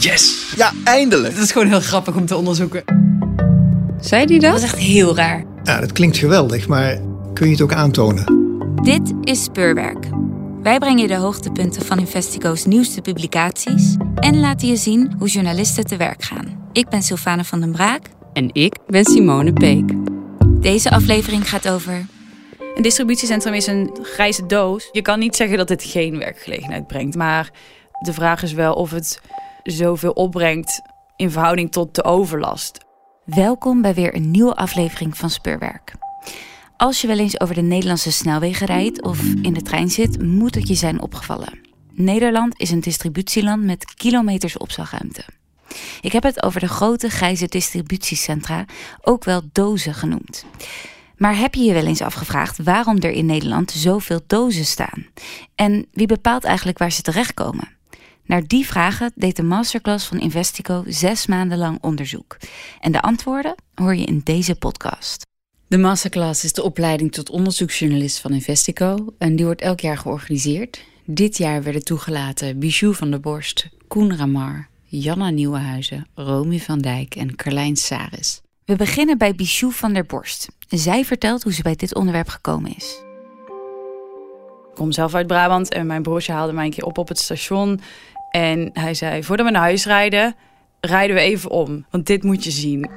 Yes! Ja, eindelijk! Het is gewoon heel grappig om te onderzoeken. Zei die dat? Dat is echt heel raar. Ja, dat klinkt geweldig, maar kun je het ook aantonen? Dit is Speurwerk. Wij brengen je de hoogtepunten van Investigo's nieuwste publicaties en laten je zien hoe journalisten te werk gaan. Ik ben Sylvane van den Braak. En ik ben Simone Peek. Deze aflevering gaat over. Een distributiecentrum is een grijze doos. Je kan niet zeggen dat het geen werkgelegenheid brengt, maar de vraag is wel of het zoveel opbrengt in verhouding tot de overlast. Welkom bij weer een nieuwe aflevering van Speurwerk. Als je wel eens over de Nederlandse snelwegen rijdt of in de trein zit, moet het je zijn opgevallen. Nederland is een distributieland met kilometers opslagruimte. Ik heb het over de grote grijze distributiecentra, ook wel dozen genoemd. Maar heb je je wel eens afgevraagd waarom er in Nederland zoveel dozen staan? En wie bepaalt eigenlijk waar ze terechtkomen? Naar die vragen deed de masterclass van Investico zes maanden lang onderzoek. En de antwoorden hoor je in deze podcast. De masterclass is de opleiding tot onderzoeksjournalist van Investico en die wordt elk jaar georganiseerd. Dit jaar werden toegelaten Bijou van der Borst, Koen Ramar, Janna Nieuwenhuizen, Romy van Dijk en Carlijn Saris. We beginnen bij Bijou van der Borst. Zij vertelt hoe ze bij dit onderwerp gekomen is. Ik kom zelf uit Brabant en mijn broertje haalde mij een keer op op het station. En hij zei, voordat we naar huis rijden, rijden we even om. Want dit moet je zien.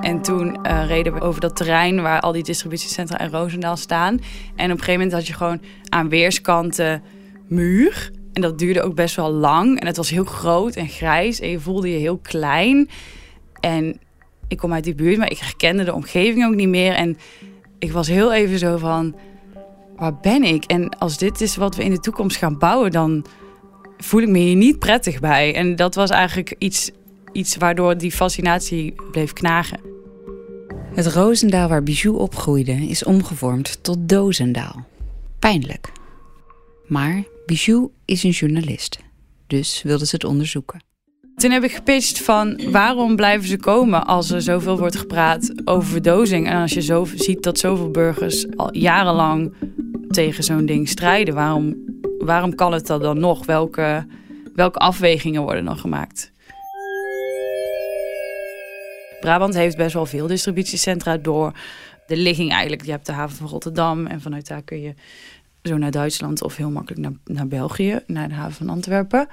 En toen uh, reden we over dat terrein waar al die distributiecentra en Roosendaal staan. En op een gegeven moment had je gewoon aan weerskanten muur. En dat duurde ook best wel lang. En het was heel groot en grijs. En je voelde je heel klein. En ik kom uit die buurt, maar ik herkende de omgeving ook niet meer. En ik was heel even zo van, waar ben ik? En als dit is wat we in de toekomst gaan bouwen, dan voel ik me hier niet prettig bij. En dat was eigenlijk iets, iets waardoor die fascinatie bleef knagen. Het Roosendaal waar Bijou opgroeide is omgevormd tot Dozendaal. Pijnlijk. Maar Bijou is een journalist, dus wilde ze het onderzoeken. Toen heb ik gepitcht van waarom blijven ze komen als er zoveel wordt gepraat over verdozing. En als je zo ziet dat zoveel burgers al jarenlang tegen zo'n ding strijden, waarom, waarom kan het dat dan nog? Welke, welke afwegingen worden dan gemaakt? Brabant heeft best wel veel distributiecentra door de ligging eigenlijk. Je hebt de haven van Rotterdam en vanuit daar kun je zo naar Duitsland of heel makkelijk naar, naar België, naar de haven van Antwerpen.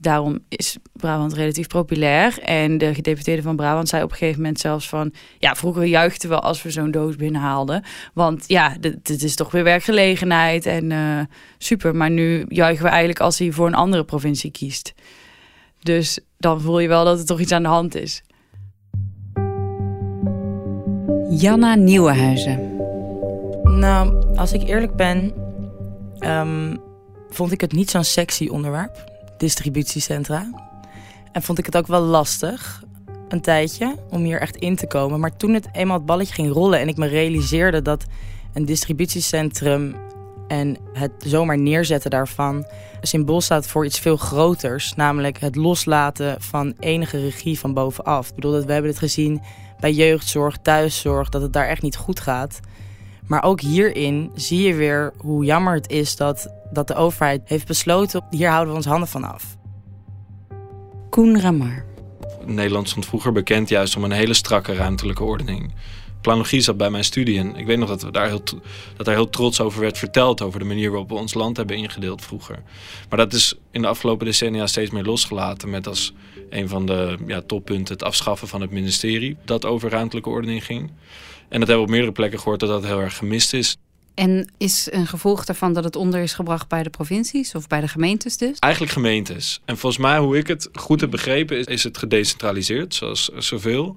Daarom is Brabant relatief populair. En de gedeputeerde van Brabant zei op een gegeven moment zelfs van... ja, vroeger juichten we als we zo'n doos binnenhaalden. Want ja, dit is toch weer werkgelegenheid en uh, super. Maar nu juichen we eigenlijk als hij voor een andere provincie kiest. Dus dan voel je wel dat er toch iets aan de hand is. Janna Nieuwenhuizen. Nou, als ik eerlijk ben, um, vond ik het niet zo'n sexy onderwerp, distributiecentra. En vond ik het ook wel lastig, een tijdje, om hier echt in te komen. Maar toen het eenmaal het balletje ging rollen en ik me realiseerde dat een distributiecentrum en het zomaar neerzetten daarvan symbool staat voor iets veel groters. Namelijk het loslaten van enige regie van bovenaf. Ik bedoel, dat we hebben het gezien bij jeugdzorg, thuiszorg, dat het daar echt niet goed gaat. Maar ook hierin zie je weer hoe jammer het is dat, dat de overheid heeft besloten... hier houden we ons handen van af. Koen Ramar. Nederland stond vroeger bekend juist om een hele strakke ruimtelijke ordening. Planologie zat bij mijn studie en ik weet nog dat, we daar heel, dat daar heel trots over werd verteld... over de manier waarop we ons land hebben ingedeeld vroeger. Maar dat is in de afgelopen decennia steeds meer losgelaten... met als een van de ja, toppunten het afschaffen van het ministerie... dat over ruimtelijke ordening ging. En dat hebben we op meerdere plekken gehoord dat dat heel erg gemist is. En is een gevolg daarvan dat het onder is gebracht bij de provincies of bij de gemeentes dus? Eigenlijk gemeentes. En volgens mij, hoe ik het goed heb begrepen, is, het gedecentraliseerd, zoals zoveel.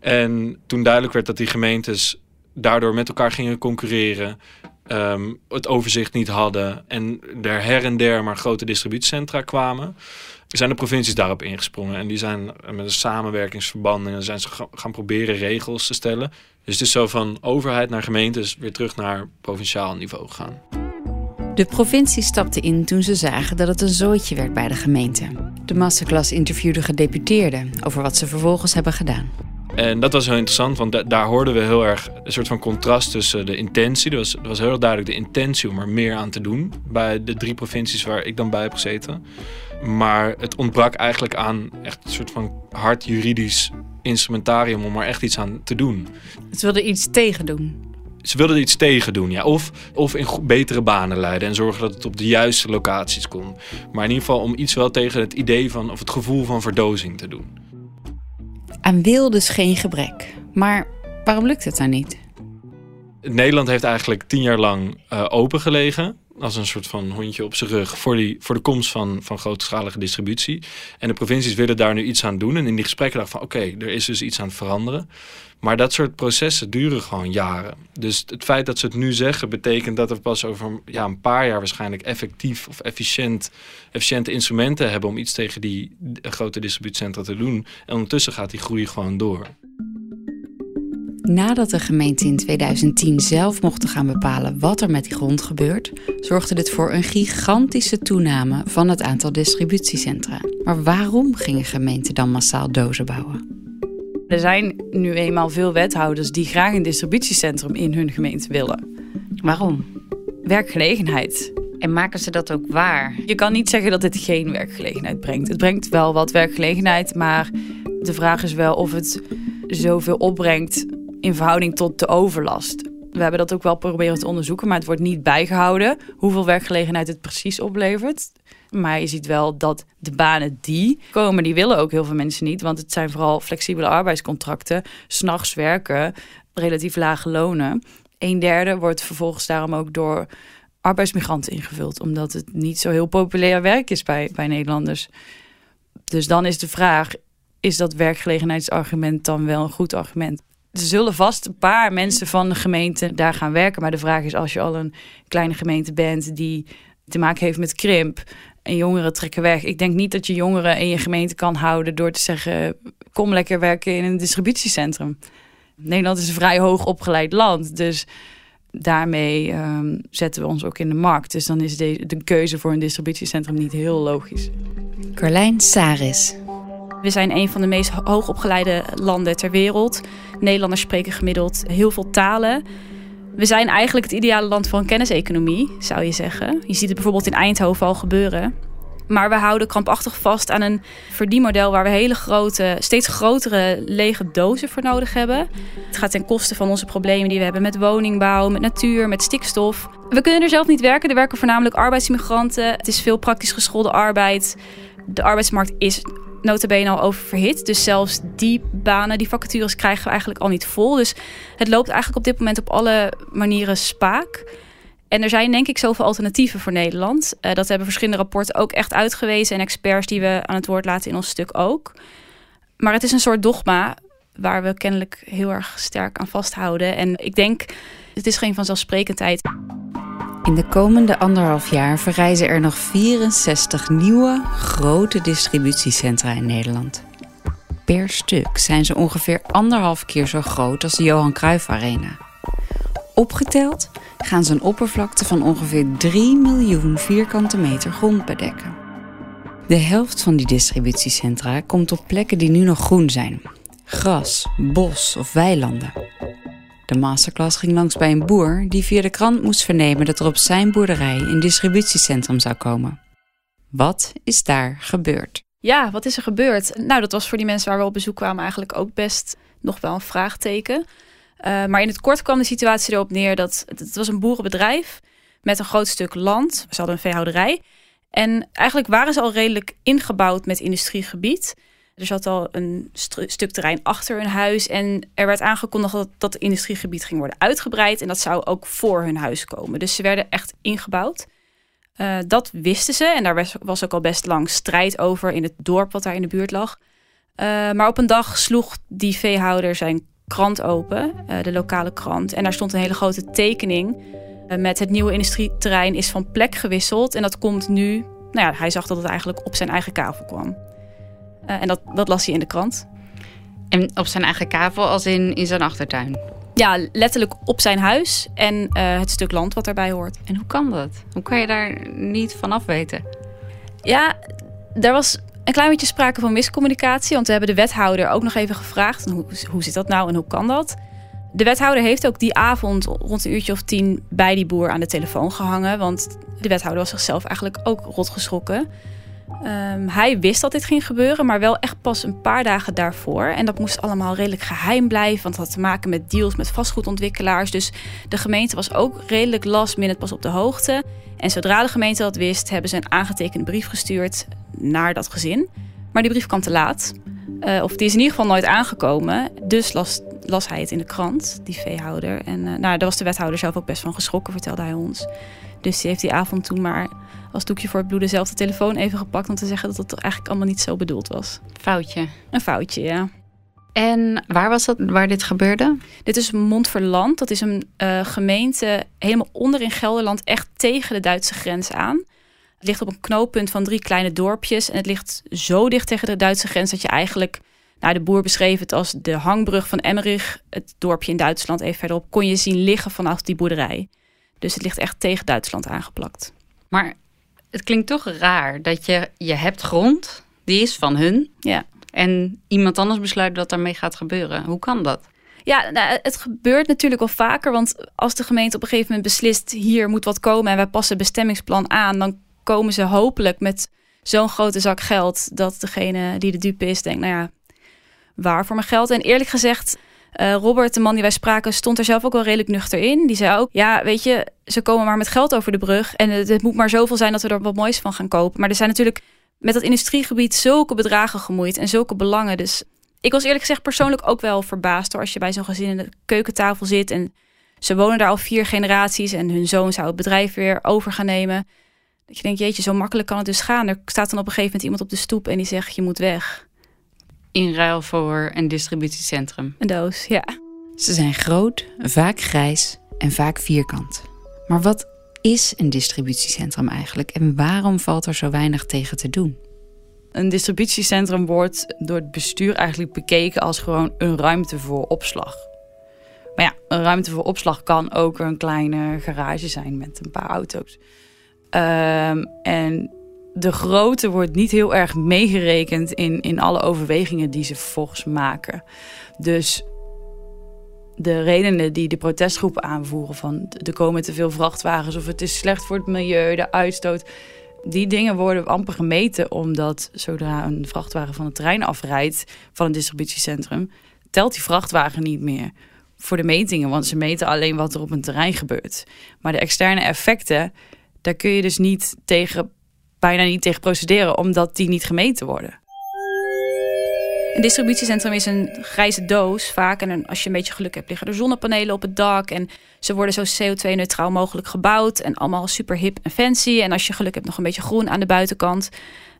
En toen duidelijk werd dat die gemeentes daardoor met elkaar gingen concurreren, um, het overzicht niet hadden en er her en der maar grote distributiecentra kwamen, zijn de provincies daarop ingesprongen. En die zijn met een samenwerkingsverband zijn ze gaan proberen regels te stellen. Dus het is zo van overheid naar gemeentes weer terug naar provinciaal niveau gaan. De provincie stapte in toen ze zagen dat het een zooitje werd bij de gemeente. De masterclass interviewde gedeputeerden over wat ze vervolgens hebben gedaan. En dat was heel interessant, want daar hoorden we heel erg een soort van contrast tussen de intentie. Er was, er was heel duidelijk de intentie om er meer aan te doen bij de drie provincies waar ik dan bij heb gezeten. Maar het ontbrak eigenlijk aan echt een soort van hard juridisch instrumentarium om er echt iets aan te doen. Ze wilden iets tegen doen. Ze wilden er iets tegen doen, ja. Of, of in betere banen leiden en zorgen dat het op de juiste locaties kon. Maar in ieder geval om iets wel tegen het idee van, of het gevoel van verdozing te doen. Aan wil dus geen gebrek. Maar waarom lukt het dan niet? Nederland heeft eigenlijk tien jaar lang uh, open gelegen als een soort van hondje op zijn rug voor, die, voor de komst van, van grootschalige distributie. En de provincies willen daar nu iets aan doen. En in die gesprekken dachten van oké, er is dus iets aan het veranderen. Maar dat soort processen duren gewoon jaren. Dus het feit dat ze het nu zeggen, betekent dat we pas over ja, een paar jaar waarschijnlijk effectief of efficiënt, efficiënte instrumenten hebben om iets tegen die grote distributiecentra te doen. En ondertussen gaat die groei gewoon door. Nadat de gemeente in 2010 zelf mochten gaan bepalen wat er met die grond gebeurt, zorgde dit voor een gigantische toename van het aantal distributiecentra. Maar waarom gingen gemeenten dan massaal dozen bouwen? Er zijn nu eenmaal veel wethouders die graag een distributiecentrum in hun gemeente willen. Waarom? Werkgelegenheid. En maken ze dat ook waar? Je kan niet zeggen dat dit geen werkgelegenheid brengt. Het brengt wel wat werkgelegenheid, maar de vraag is wel of het zoveel opbrengt in verhouding tot de overlast. We hebben dat ook wel proberen te onderzoeken, maar het wordt niet bijgehouden hoeveel werkgelegenheid het precies oplevert. Maar je ziet wel dat de banen die komen, die willen ook heel veel mensen niet. Want het zijn vooral flexibele arbeidscontracten, s'nachts werken, relatief lage lonen. Een derde wordt vervolgens daarom ook door arbeidsmigranten ingevuld. Omdat het niet zo heel populair werk is bij, bij Nederlanders. Dus dan is de vraag, is dat werkgelegenheidsargument dan wel een goed argument? Er zullen vast een paar mensen van de gemeente daar gaan werken. Maar de vraag is, als je al een kleine gemeente bent die te maken heeft met krimp en jongeren trekken weg. Ik denk niet dat je jongeren in je gemeente kan houden door te zeggen: kom lekker werken in een distributiecentrum. Nederland is een vrij hoog opgeleid land. Dus daarmee ehm, zetten we ons ook in de markt. Dus dan is de, de keuze voor een distributiecentrum niet heel logisch. Carlijn Saris, we zijn een van de meest hoogopgeleide landen ter wereld. Nederlanders spreken gemiddeld heel veel talen. We zijn eigenlijk het ideale land voor een kenniseconomie, zou je zeggen. Je ziet het bijvoorbeeld in Eindhoven al gebeuren. Maar we houden krampachtig vast aan een verdienmodel waar we hele grote, steeds grotere lege dozen voor nodig hebben. Het gaat ten koste van onze problemen die we hebben met woningbouw, met natuur, met stikstof. We kunnen er zelf niet werken. Er werken voornamelijk arbeidsmigranten. Het is veel praktisch geschoolde arbeid. De arbeidsmarkt is notabene al oververhit. Dus zelfs die banen, die vacatures krijgen we eigenlijk al niet vol. Dus het loopt eigenlijk op dit moment op alle manieren spaak. En er zijn denk ik zoveel alternatieven voor Nederland. Uh, dat hebben verschillende rapporten ook echt uitgewezen. En experts die we aan het woord laten in ons stuk ook. Maar het is een soort dogma waar we kennelijk heel erg sterk aan vasthouden. En ik denk, het is geen vanzelfsprekendheid. In de komende anderhalf jaar verrijzen er nog 64 nieuwe grote distributiecentra in Nederland. Per stuk zijn ze ongeveer anderhalf keer zo groot als de Johan Cruijff Arena. Opgeteld gaan ze een oppervlakte van ongeveer 3 miljoen vierkante meter grond bedekken. De helft van die distributiecentra komt op plekken die nu nog groen zijn: gras, bos of weilanden. De masterclass ging langs bij een boer die via de krant moest vernemen dat er op zijn boerderij een distributiecentrum zou komen. Wat is daar gebeurd? Ja, wat is er gebeurd? Nou, dat was voor die mensen waar we op bezoek kwamen eigenlijk ook best nog wel een vraagteken. Uh, maar in het kort kwam de situatie erop neer dat het was een boerenbedrijf met een groot stuk land. Ze hadden een veehouderij. En eigenlijk waren ze al redelijk ingebouwd met industriegebied. Er zat al een stuk terrein achter hun huis. En er werd aangekondigd dat dat industriegebied ging worden uitgebreid. En dat zou ook voor hun huis komen. Dus ze werden echt ingebouwd. Uh, dat wisten ze. En daar was, ook al best lang strijd over in het dorp wat daar in de buurt lag. Uh, maar op een dag sloeg die veehouder zijn krant open, uh, de lokale krant. En daar stond een hele grote tekening met het nieuwe industrieterrein is van plek gewisseld. En dat komt nu, nou ja, hij zag dat het eigenlijk op zijn eigen kavel kwam. Eh, en dat, dat las hij in de krant. En op zijn eigen kavel, als in, in zijn achtertuin? Ja, letterlijk op zijn huis en eh, het stuk land wat daarbij hoort. En hoe kan dat? Hoe kan je daar niet vanaf weten? Ja, er was een klein beetje sprake van miscommunicatie. Want we hebben de wethouder ook nog even gevraagd. Hoe, hoe zit dat nou en hoe kan dat? De wethouder heeft ook die avond rond een uurtje of tien bij die boer aan de telefoon gehangen. Want de wethouder was zichzelf eigenlijk ook rot geschrokken. Ehm, hij wist dat dit ging gebeuren, maar wel echt pas een paar dagen daarvoor. En dat moest allemaal redelijk geheim blijven, want het had te maken met deals met vastgoedontwikkelaars. Dus de gemeente was ook redelijk last minute pas op de hoogte. En zodra de gemeente dat wist, hebben ze een aangetekende brief gestuurd naar dat gezin. Maar die brief kwam te laat. Uh, of die is in ieder geval nooit aangekomen. Dus las, las hij het in de krant, die veehouder. En uh, nou, daar was de wethouder zelf ook best van geschrokken, vertelde hij ons. Dus die heeft die avond toen maar als doekje voor het bloeden zelf de telefoon even gepakt om te zeggen dat het eigenlijk allemaal niet zo bedoeld was. Foutje. Een foutje, ja. En waar was dat waar dit gebeurde? Dit is Montferland. Dat is een uh, gemeente helemaal onder in Gelderland, echt tegen de Duitse grens aan. Het ligt op een knooppunt van drie kleine dorpjes. En het ligt zo dicht tegen de Duitse grens dat je eigenlijk. Nou, de boer beschreef het als de hangbrug van Emmerich. Het dorpje in Duitsland even verderop kon je zien liggen vanaf die boerderij. Dus het ligt echt tegen Duitsland aangeplakt. Maar het klinkt toch raar dat je, je hebt grond, die is van hun. Ja. En iemand anders besluit dat daarmee gaat gebeuren. Hoe kan dat? Ja, nou, het gebeurt natuurlijk wel vaker. Want als de gemeente op een gegeven moment beslist... hier moet wat komen en wij passen bestemmingsplan aan... dan komen ze hopelijk met zo'n grote zak geld... dat degene die de dupe is denkt, nou ja, waar voor mijn geld? En eerlijk gezegd uh, Robert, de man die wij spraken, stond er zelf ook wel redelijk nuchter in. Die zei ook, ja, weet je, ze komen maar met geld over de brug. En het, het moet maar zoveel zijn dat we er wat moois van gaan kopen. Maar er zijn natuurlijk met dat industriegebied zulke bedragen gemoeid en zulke belangen. Dus ik was eerlijk gezegd persoonlijk ook wel verbaasd hoor. Als je bij zo'n gezin in de keukentafel zit en ze wonen daar al vier generaties en hun zoon zou het bedrijf weer over gaan nemen. Dat je denkt, jeetje, zo makkelijk kan het dus gaan. Er staat dan op een gegeven moment iemand op de stoep en die zegt, je moet weg in ruil voor een distributiecentrum. Een doos, ja. Ze zijn groot, vaak grijs en vaak vierkant. Maar wat is een distributiecentrum eigenlijk en waarom valt er zo weinig tegen te doen? Een distributiecentrum wordt door het bestuur eigenlijk bekeken als gewoon een ruimte voor opslag. Maar ja, een ruimte voor opslag kan ook een kleine garage zijn met een paar auto's. Um, en de grootte wordt niet heel erg meegerekend in, in alle overwegingen die ze vervolgens maken. Dus de redenen die de protestgroepen aanvoeren van er komen te veel vrachtwagens of het is slecht voor het milieu, de uitstoot. Die dingen worden amper gemeten omdat zodra een vrachtwagen van het terrein afrijdt van een distributiecentrum, telt die vrachtwagen niet meer voor de metingen, want ze meten alleen wat er op een terrein gebeurt. Maar de externe effecten, daar kun je dus niet tegen bijna niet tegen procederen, omdat die niet gemeten worden. Een distributiecentrum is een grijze doos vaak. En als je een beetje geluk hebt, liggen er zonnepanelen op het dak. En ze worden zo CO2-neutraal mogelijk gebouwd. En allemaal super hip en fancy. En als je geluk hebt, nog een beetje groen aan de buitenkant.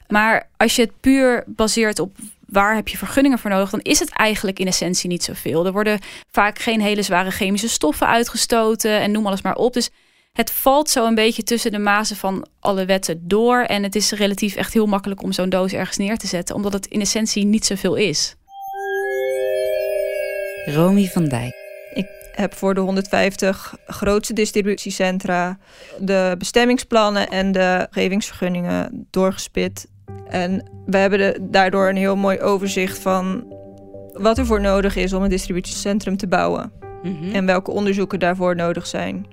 Maar als je het puur baseert op waar heb je vergunningen voor nodig, dan is het eigenlijk in essentie niet zoveel. Er worden vaak geen hele zware chemische stoffen uitgestoten en noem alles maar op. Dus het valt zo een beetje tussen de mazen van alle wetten door. En het is relatief echt heel makkelijk om zo'n doos ergens neer te zetten, omdat het in essentie niet zoveel is. Romy van Dijk. Ik heb voor de 150 grootste distributiecentra de bestemmingsplannen en de gevingsvergunningen doorgespit. En we hebben daardoor een heel mooi overzicht van wat er voor nodig is om een distributiecentrum te bouwen. Mhm. En welke onderzoeken daarvoor nodig zijn.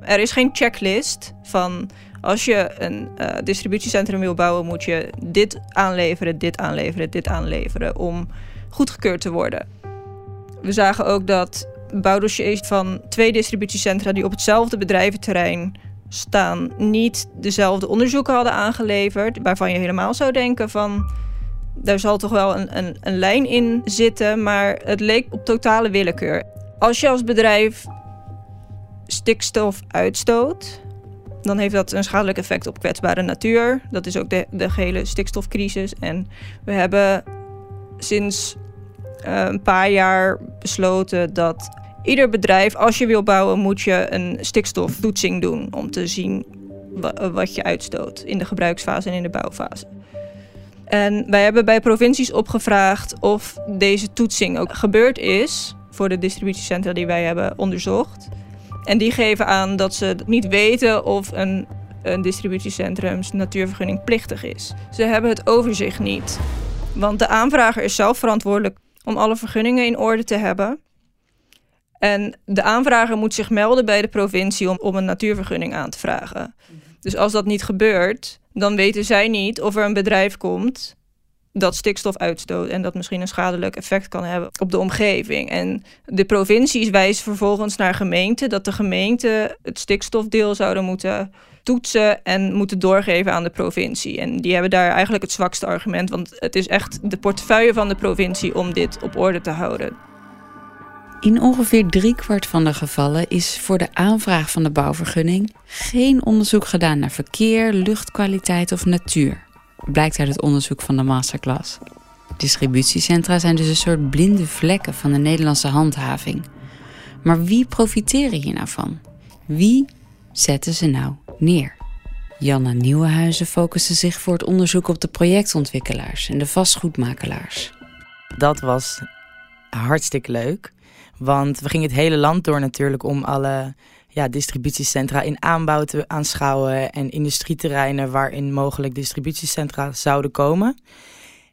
Er is geen checklist van als je een uh, distributiecentrum wil bouwen, moet je dit aanleveren, dit aanleveren, dit aanleveren om goedgekeurd te worden. We zagen ook dat bouwdossiers van twee distributiecentra die op hetzelfde bedrijventerrein staan, niet dezelfde onderzoeken hadden aangeleverd, waarvan je helemaal zou denken van daar zal toch wel een, een, een lijn in zitten, maar het leek op totale willekeur. Als je als bedrijf stikstof uitstoot, dan heeft dat een schadelijk effect op kwetsbare natuur. Dat is ook de, de gehele stikstofcrisis. En we hebben sinds uh, een paar jaar besloten dat ieder bedrijf, als je wil bouwen, moet je een stikstoftoetsing doen om te zien wat je uitstoot in de gebruiksfase en in de bouwfase. En wij hebben bij provincies opgevraagd of deze toetsing ook gebeurd is voor de distributiecentra die wij hebben onderzocht. En die geven aan dat ze niet weten of een een distributiecentrum natuurvergunning plichtig is. Ze hebben het overzicht niet. Want de aanvrager is zelf verantwoordelijk om alle vergunningen in orde te hebben. En de aanvrager moet zich melden bij de provincie om, om een natuurvergunning aan te vragen. Dus als dat niet gebeurt, dan weten zij niet of er een bedrijf komt dat stikstof uitstoot en dat misschien een schadelijk effect kan hebben op de omgeving. En de provincies wijzen vervolgens naar gemeenten dat de gemeenten het stikstofdeel zouden moeten toetsen en moeten doorgeven aan de provincie. En die hebben daar eigenlijk het zwakste argument, want het is echt de portefeuille van de provincie om dit op orde te houden. In ongeveer driekwart van de gevallen is voor de aanvraag van de bouwvergunning geen onderzoek gedaan naar verkeer, luchtkwaliteit of natuur. Blijkt uit het onderzoek van de masterclass. Distributiecentra zijn dus een soort blinde vlekken van de Nederlandse handhaving. Maar wie profiteren hier nou van? Wie zetten ze nou neer? Janna Nieuwenhuizen focuste zich voor het onderzoek op de projectontwikkelaars en de vastgoedmakelaars. Dat was hartstikke leuk. Want we gingen het hele land door natuurlijk om alle ja, distributiecentra in aanbouw te aanschouwen en industrieterreinen waarin mogelijk distributiecentra zouden komen.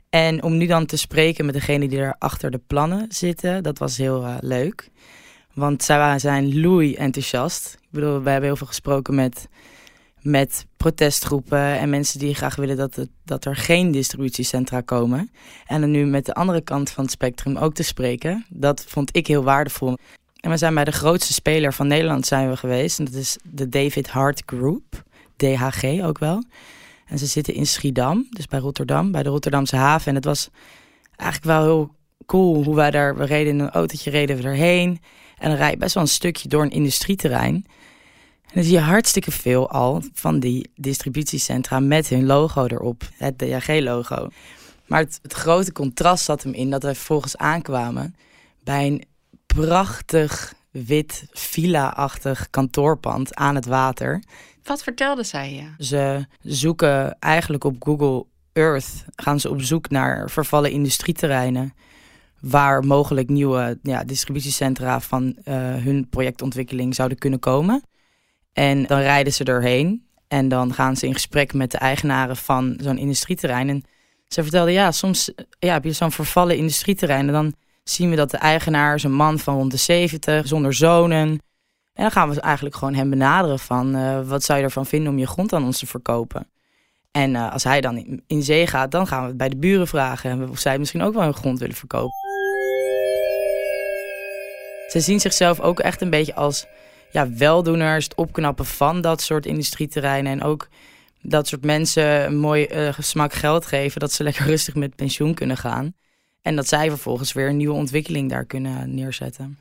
En om nu dan te spreken met degene die er achter de plannen zitten, dat was heel uh, leuk. Want zij zijn loei enthousiast. Ik bedoel, we hebben heel veel gesproken met, met protestgroepen en mensen die graag willen dat, het, dat er geen distributiecentra komen. En dan nu met de andere kant van het spectrum ook te spreken, dat vond ik heel waardevol. En we zijn bij de grootste speler van Nederland zijn we geweest. En dat is de David Hart Group, DHG ook wel. En ze zitten in Schiedam, dus bij Rotterdam, bij de Rotterdamse haven. En het was eigenlijk wel heel cool hoe wij daar, we reden in een autootje, reden we erheen. En dan rij best wel een stukje door een industrieterrein. En dan zie je hartstikke veel al van die distributiecentra met hun logo erop, het DHG-logo. Maar het, het, grote contrast zat hem in dat wij vervolgens aankwamen bij een prachtig wit villa-achtig kantoorpand aan het water. Wat vertelde zij je? Ze zoeken eigenlijk op Google Earth, gaan ze op zoek naar vervallen industrieterreinen waar mogelijk nieuwe ja, distributiecentra van uh, hun projectontwikkeling zouden kunnen komen. En dan rijden ze erheen en dan gaan ze in gesprek met de eigenaren van zo'n industrieterrein. En ze vertelde, ja, soms ja, heb je zo'n vervallen industrieterrein en dan zien we dat de eigenaar is een man van rond de 70, zonder zonen. En dan gaan we eigenlijk gewoon hem benaderen van uh, wat zou je ervan vinden om je grond aan ons te verkopen. En uh, als hij dan in, zee gaat, dan gaan we het bij de buren vragen of zij misschien ook wel hun grond willen verkopen. Ze zien zichzelf ook echt een beetje als ja, weldoeners, het opknappen van dat soort industrieterreinen. En ook dat soort mensen een mooi uh, smak geld geven, dat ze lekker rustig met pensioen kunnen gaan. En dat zij vervolgens weer een nieuwe ontwikkeling daar kunnen neerzetten.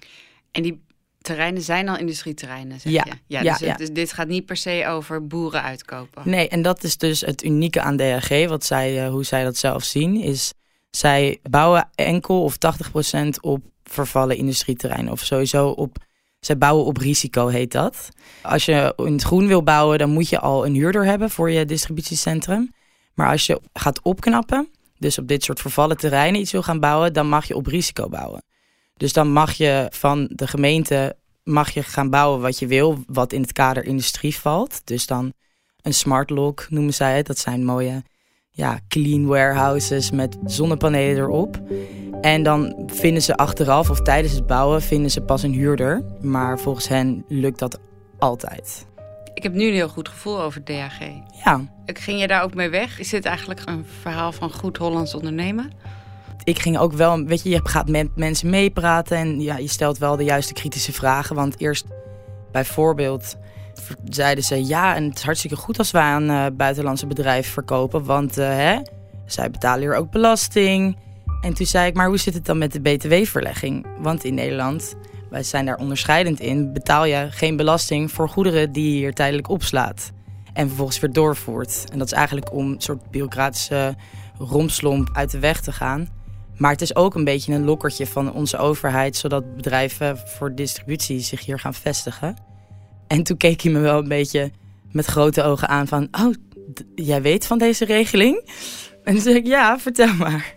En die terreinen zijn al industrieterreinen, zeg ja. je? Ja, ja, dus, ja. dus dit gaat niet per se over boeren uitkopen. Nee, en dat is dus het unieke aan DRG, wat zij, uh, hoe zij dat zelf zien, is zij bouwen enkel of 80% op vervallen industrieterreinen. Of sowieso op, zij bouwen op risico, heet dat. Als je in het groen wil bouwen, dan moet je al een huurder hebben voor je distributiecentrum. Maar als je gaat opknappen, dus op dit soort vervallen terreinen iets wil gaan bouwen, dan mag je op risico bouwen. Dus dan mag je van de gemeente mag je gaan bouwen wat je wil, wat in het kader industrie valt. Dus dan een smart lock noemen zij het. Dat zijn mooie ja, clean warehouses met zonnepanelen erop. En dan vinden ze achteraf of tijdens het bouwen vinden ze pas een huurder. Maar volgens hen lukt dat altijd. Ik heb nu een heel goed gevoel over DHG. Ja. Ging je daar ook mee weg? Is dit eigenlijk een verhaal van goed Hollands ondernemen? Ik ging ook wel, weet je, je gaat met mensen meepraten en ja, je stelt wel de juiste kritische vragen. Want eerst bijvoorbeeld zeiden ze ja, en het is hartstikke goed als wij aan uh, buitenlandse bedrijven verkopen, want uh, hè, zij betalen hier ook belasting. En toen zei ik, maar hoe zit het dan met de btw-verlegging? Want in Nederland wij zijn daar onderscheidend in, betaal je geen belasting voor goederen die je hier tijdelijk opslaat. En vervolgens weer doorvoert. En dat is eigenlijk om een soort bureaucratische romslomp uit de weg te gaan. Maar het is ook een beetje een lokkertje van onze overheid, zodat bedrijven voor distributie zich hier gaan vestigen. En toen keek hij me wel een beetje met grote ogen aan van, oh, jij weet van deze regeling? En toen zei ik, ja, vertel maar.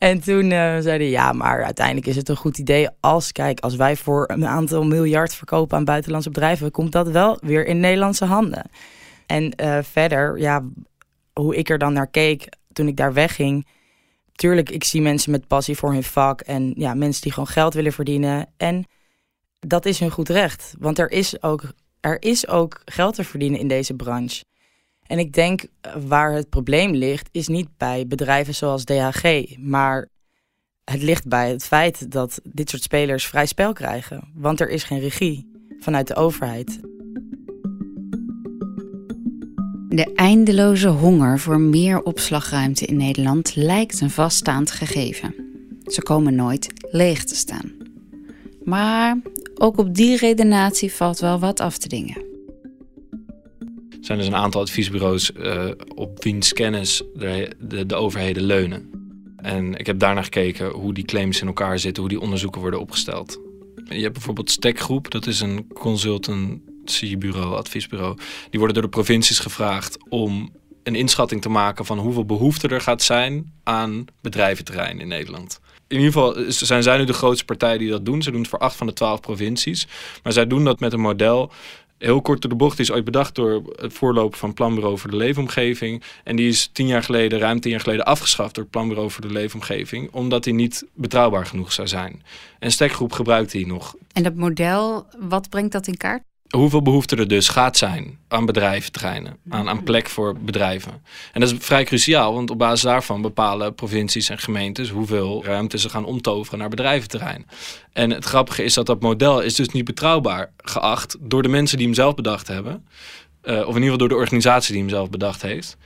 En toen uh, zei hij, ja, maar uiteindelijk is het een goed idee als, kijk, als wij voor een aantal miljard verkopen aan buitenlandse bedrijven, komt dat wel weer in Nederlandse handen. En uh, verder, ja, hoe ik er dan naar keek toen ik daar wegging. Tuurlijk, ik zie mensen met passie voor hun vak en ja, mensen die gewoon geld willen verdienen. En dat is hun goed recht, want er is ook, er is ook geld te verdienen in deze branche. En ik denk waar het probleem ligt, is niet bij bedrijven zoals DHG, maar het ligt bij het feit dat dit soort spelers vrij spel krijgen. Want er is geen regie vanuit de overheid. De eindeloze honger voor meer opslagruimte in Nederland lijkt een vaststaand gegeven. Ze komen nooit leeg te staan. Maar ook op die redenatie valt wel wat af te dingen. Er zijn dus een aantal adviesbureaus uh, op wiens kennis de, de, de overheden leunen. En ik heb daarna gekeken hoe die claims in elkaar zitten, hoe die onderzoeken worden opgesteld. Je hebt bijvoorbeeld Stekgroep, dat is een consultancybureau, adviesbureau. Die worden door de provincies gevraagd om een inschatting te maken van hoeveel behoefte er gaat zijn aan bedrijventerrein in Nederland. In ieder geval zijn zij nu de grootste partij die dat doen. Ze doen het voor acht van de twaalf provincies. Maar zij doen dat met een model heel kort door de bocht is ooit bedacht door het voorloper van Planbureau voor de Leefomgeving. En die is tien jaar geleden, ruim tien jaar geleden, afgeschaft door Planbureau voor de Leefomgeving. Omdat die niet betrouwbaar genoeg zou zijn. En Stekgroep gebruikt die nog. En dat model, wat brengt dat in kaart? Hoeveel behoefte er dus gaat zijn aan bedrijventerreinen, aan, aan plek voor bedrijven. En dat is vrij cruciaal, want op basis daarvan bepalen provincies en gemeentes hoeveel ruimte ze gaan omtoveren naar bedrijventerrein. En het grappige is dat dat model is dus niet betrouwbaar geacht door de mensen die hem zelf bedacht hebben. Uh, of in ieder geval door de organisatie die hem zelf bedacht heeft.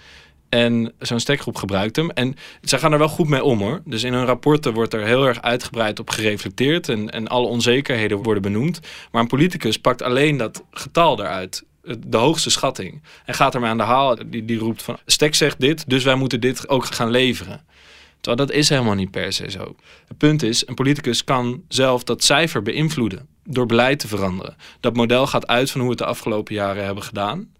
En zo'n stekgroep gebruikt hem. En zij gaan er wel goed mee om hoor. Dus in hun rapporten wordt er heel erg uitgebreid op gereflecteerd. En, en alle onzekerheden worden benoemd. Maar een politicus pakt alleen dat getal eruit. De hoogste schatting. En gaat ermee aan de haal. Die, die roept van Stek zegt dit, dus wij moeten dit ook gaan leveren. Terwijl dat is helemaal niet per se zo. Het punt is, een politicus kan zelf dat cijfer beïnvloeden door beleid te veranderen. Dat model gaat uit van hoe we het de afgelopen jaren hebben gedaan.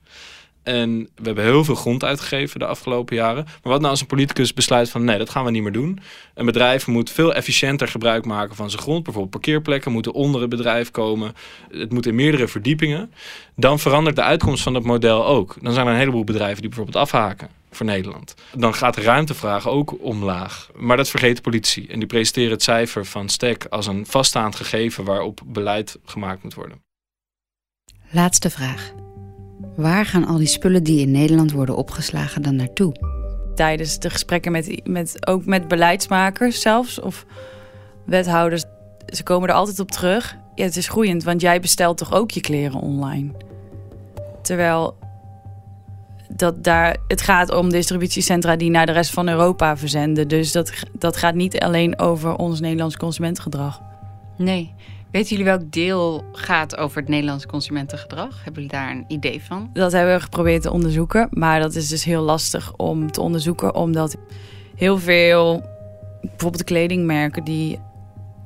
En we hebben heel veel grond uitgegeven de afgelopen jaren. Maar wat nou als een politicus besluit van nee, dat gaan we niet meer doen. Een bedrijf moet veel efficiënter gebruik maken van zijn grond. Bijvoorbeeld parkeerplekken moeten onder het bedrijf komen. Het moet in meerdere verdiepingen. Dan verandert de uitkomst van het model ook. Dan zijn er een heleboel bedrijven die bijvoorbeeld afhaken voor Nederland. Dan gaat de ruimtevraag ook omlaag. Maar dat vergeet de politie. En die presenteren het cijfer van STEC als een vaststaand gegeven waarop beleid gemaakt moet worden. Laatste vraag. Waar gaan al die spullen die in Nederland worden opgeslagen dan naartoe? Tijdens de gesprekken met, met ook met beleidsmakers zelfs of wethouders, ze komen er altijd op terug. Ja, het is groeiend, want jij bestelt toch ook je kleren online. Terwijl dat daar, het gaat om distributiecentra die naar de rest van Europa verzenden. Dus dat, dat gaat niet alleen over ons Nederlands consumentengedrag. Nee. Weten jullie welk deel gaat over het Nederlandse consumentengedrag? Hebben jullie daar een idee van? Dat hebben we geprobeerd te onderzoeken. Maar dat is dus heel lastig om te onderzoeken. Omdat heel veel, bijvoorbeeld kledingmerken die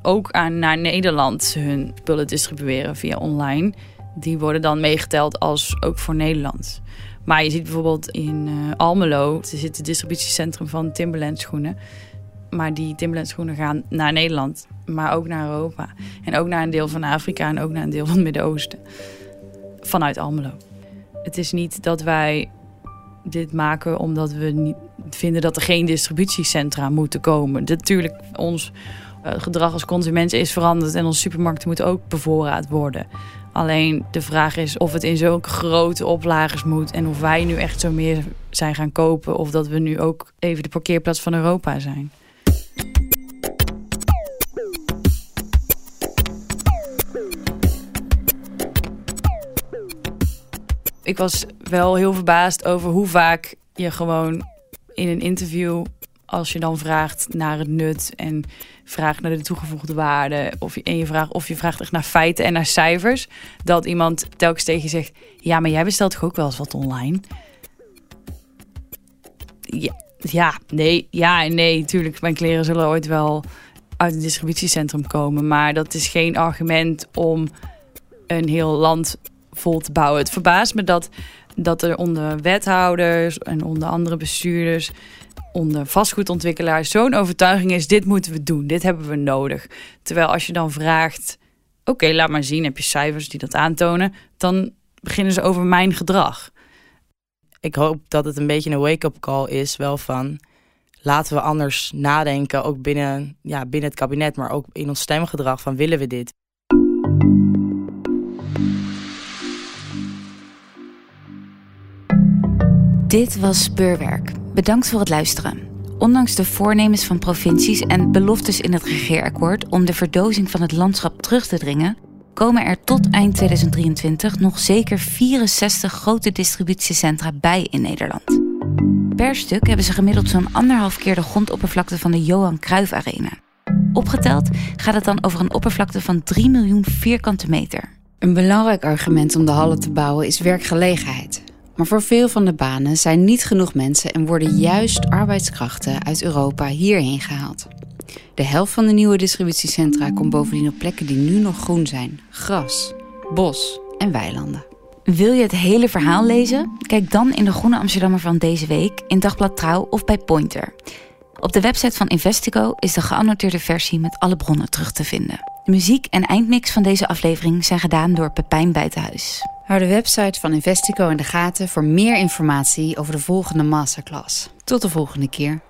ook aan, naar Nederland hun spullen distribueren via online. Die worden dan meegeteld als ook voor Nederland. Maar je ziet bijvoorbeeld in uh, Almelo, er zit het distributiecentrum van Timberland schoenen. Maar die Timberland schoenen gaan naar Nederland, maar ook naar Europa. En ook naar een deel van Afrika en ook naar een deel van het Midden-Oosten. Vanuit Almelo. Het is niet dat wij dit maken omdat we niet vinden dat er geen distributiecentra moeten komen. Natuurlijk, ons uh, gedrag als consument is veranderd en onze supermarkten moeten ook bevoorraad worden. Alleen de vraag is of het in zulke grote oplagers moet en of wij nu echt zo meer zijn gaan kopen of dat we nu ook even de parkeerplaats van Europa zijn. Ik was wel heel verbaasd over hoe vaak je gewoon in een interview, als je dan vraagt naar het nut en vraagt naar de toegevoegde waarde, of je, en je vraagt of je vraagt echt naar feiten en naar cijfers, dat iemand telkens tegen je zegt: Ja, maar jij bestelt toch ook wel eens wat online? Ja, ja nee, ja en nee. Tuurlijk, mijn kleren zullen ooit wel uit een distributiecentrum komen, maar dat is geen argument om een heel land vol te bouwen. Het verbaast me dat, dat er onder wethouders en onder andere bestuurders, onder vastgoedontwikkelaars zo'n overtuiging is: dit moeten we doen, dit hebben we nodig. Terwijl als je dan vraagt: oké, laat maar zien, heb je cijfers die dat aantonen, dan beginnen ze over mijn gedrag. ik hoop dat het een beetje een wake-up call is, wel van laten we anders nadenken, ook binnen, ja, binnen het kabinet, maar ook in ons stemgedrag van willen we dit? Dit was Speurwerk. Bedankt voor het luisteren. Ondanks de voornemens van provincies en beloftes in het regeerakkoord om de verdozing van het landschap terug te dringen, komen er tot eind 2023 nog zeker 64 grote distributiecentra bij in Nederland. Per stuk hebben ze gemiddeld zo'n anderhalf keer de grondoppervlakte van de Johan Cruijff Arena. Opgeteld gaat het dan over een oppervlakte van 3 miljoen vierkante meter. Een belangrijk argument om de hallen te bouwen is werkgelegenheid. Maar voor veel van de banen zijn niet genoeg mensen en worden juist arbeidskrachten uit Europa hierheen gehaald. De helft van de nieuwe distributiecentra komt bovendien op plekken die nu nog groen zijn: gras, bos en weilanden. Wil je het hele verhaal lezen? Kijk dan in de Groene Amsterdammer van deze week, in Dagblad Trouw of bij Pointer. Op de website van Investico is de geannoteerde versie met alle bronnen terug te vinden. De muziek en eindmix van deze aflevering zijn gedaan door Pepijn Buitenhuis. Hou de website van Investico in de gaten voor meer informatie over de volgende masterclass. Tot de volgende keer.